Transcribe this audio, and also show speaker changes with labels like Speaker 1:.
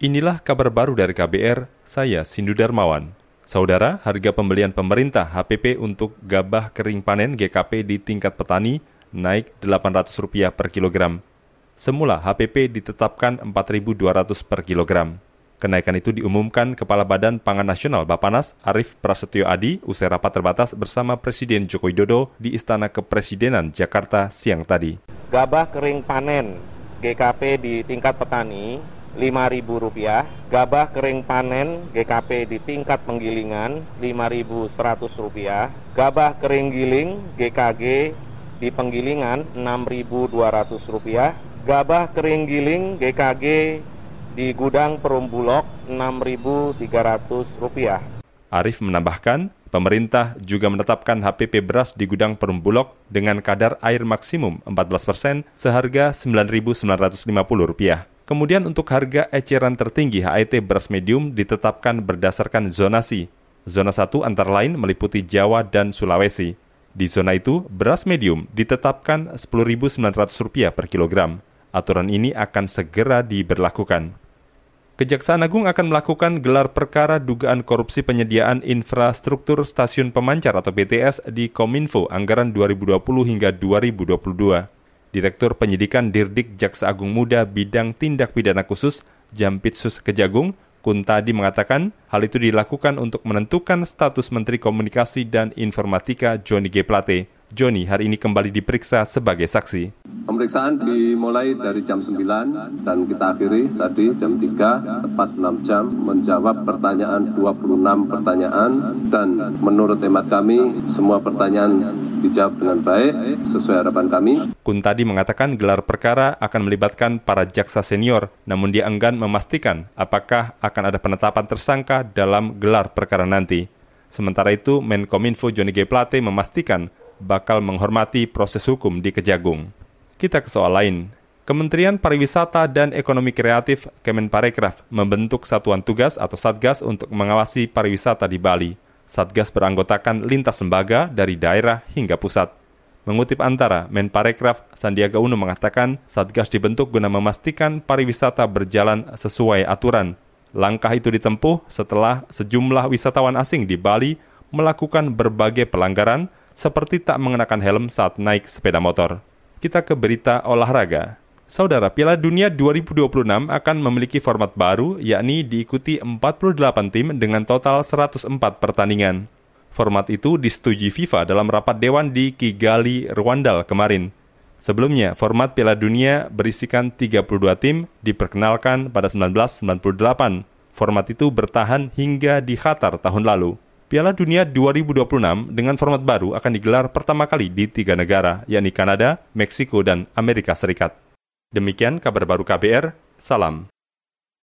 Speaker 1: Inilah kabar baru dari KBR, saya Sindu Darmawan. Saudara, harga pembelian pemerintah HPP untuk gabah kering panen GKP di tingkat petani naik Rp800 per kilogram. Semula HPP ditetapkan Rp4.200 per kilogram. Kenaikan itu diumumkan Kepala Badan Pangan Nasional Bapanas Arief Prasetyo Adi usai rapat terbatas bersama Presiden Joko Widodo di Istana Kepresidenan Jakarta siang tadi.
Speaker 2: Gabah kering panen GKP di tingkat petani Rp5.000, gabah kering panen GKP di tingkat penggilingan Rp5.100, gabah kering giling GKG di penggilingan Rp6.200, gabah kering giling GKG di gudang perumbulok Rp6.300.
Speaker 1: Arif menambahkan, pemerintah juga menetapkan HPP beras di gudang perumbulok dengan kadar air maksimum 14 persen seharga Rp9.950. Kemudian untuk harga eceran tertinggi HET beras medium ditetapkan berdasarkan zonasi. Zona 1 antara lain meliputi Jawa dan Sulawesi. Di zona itu, beras medium ditetapkan Rp10.900 per kilogram. Aturan ini akan segera diberlakukan. Kejaksaan Agung akan melakukan gelar perkara dugaan korupsi penyediaan infrastruktur stasiun pemancar atau BTS di Kominfo anggaran 2020 hingga 2022. Direktur Penyidikan Dirdik Jaksa Agung Muda Bidang Tindak Pidana Khusus Jampitsus Kejagung, Kuntadi mengatakan hal itu dilakukan untuk menentukan status Menteri Komunikasi dan Informatika Joni G. Plate. Joni hari ini kembali diperiksa sebagai saksi.
Speaker 3: Pemeriksaan dimulai dari jam 9 dan kita akhiri tadi jam 3, tepat 6 jam, menjawab pertanyaan 26 pertanyaan dan menurut hemat kami semua pertanyaan dijawab dengan baik sesuai harapan kami.
Speaker 1: Kuntadi mengatakan gelar perkara akan melibatkan para jaksa senior, namun dia enggan memastikan apakah akan ada penetapan tersangka dalam gelar perkara nanti. Sementara itu, Menkominfo Johnny G. Plate memastikan bakal menghormati proses hukum di Kejagung. Kita ke soal lain. Kementerian Pariwisata dan Ekonomi Kreatif Kemenparekraf membentuk satuan tugas atau Satgas untuk mengawasi pariwisata di Bali. Satgas beranggotakan lintas lembaga dari daerah hingga pusat. Mengutip antara, Menparekraf Sandiaga Uno mengatakan Satgas dibentuk guna memastikan pariwisata berjalan sesuai aturan. Langkah itu ditempuh setelah sejumlah wisatawan asing di Bali melakukan berbagai pelanggaran seperti tak mengenakan helm saat naik sepeda motor. Kita ke berita olahraga. Saudara, Piala Dunia 2026 akan memiliki format baru, yakni diikuti 48 tim dengan total 104 pertandingan. Format itu disetujui FIFA dalam rapat dewan di Kigali, Rwanda kemarin. Sebelumnya, format Piala Dunia berisikan 32 tim diperkenalkan pada 1998. Format itu bertahan hingga di Qatar tahun lalu. Piala Dunia 2026 dengan format baru akan digelar pertama kali di tiga negara, yakni Kanada, Meksiko, dan Amerika Serikat. Demikian kabar baru KBR, salam.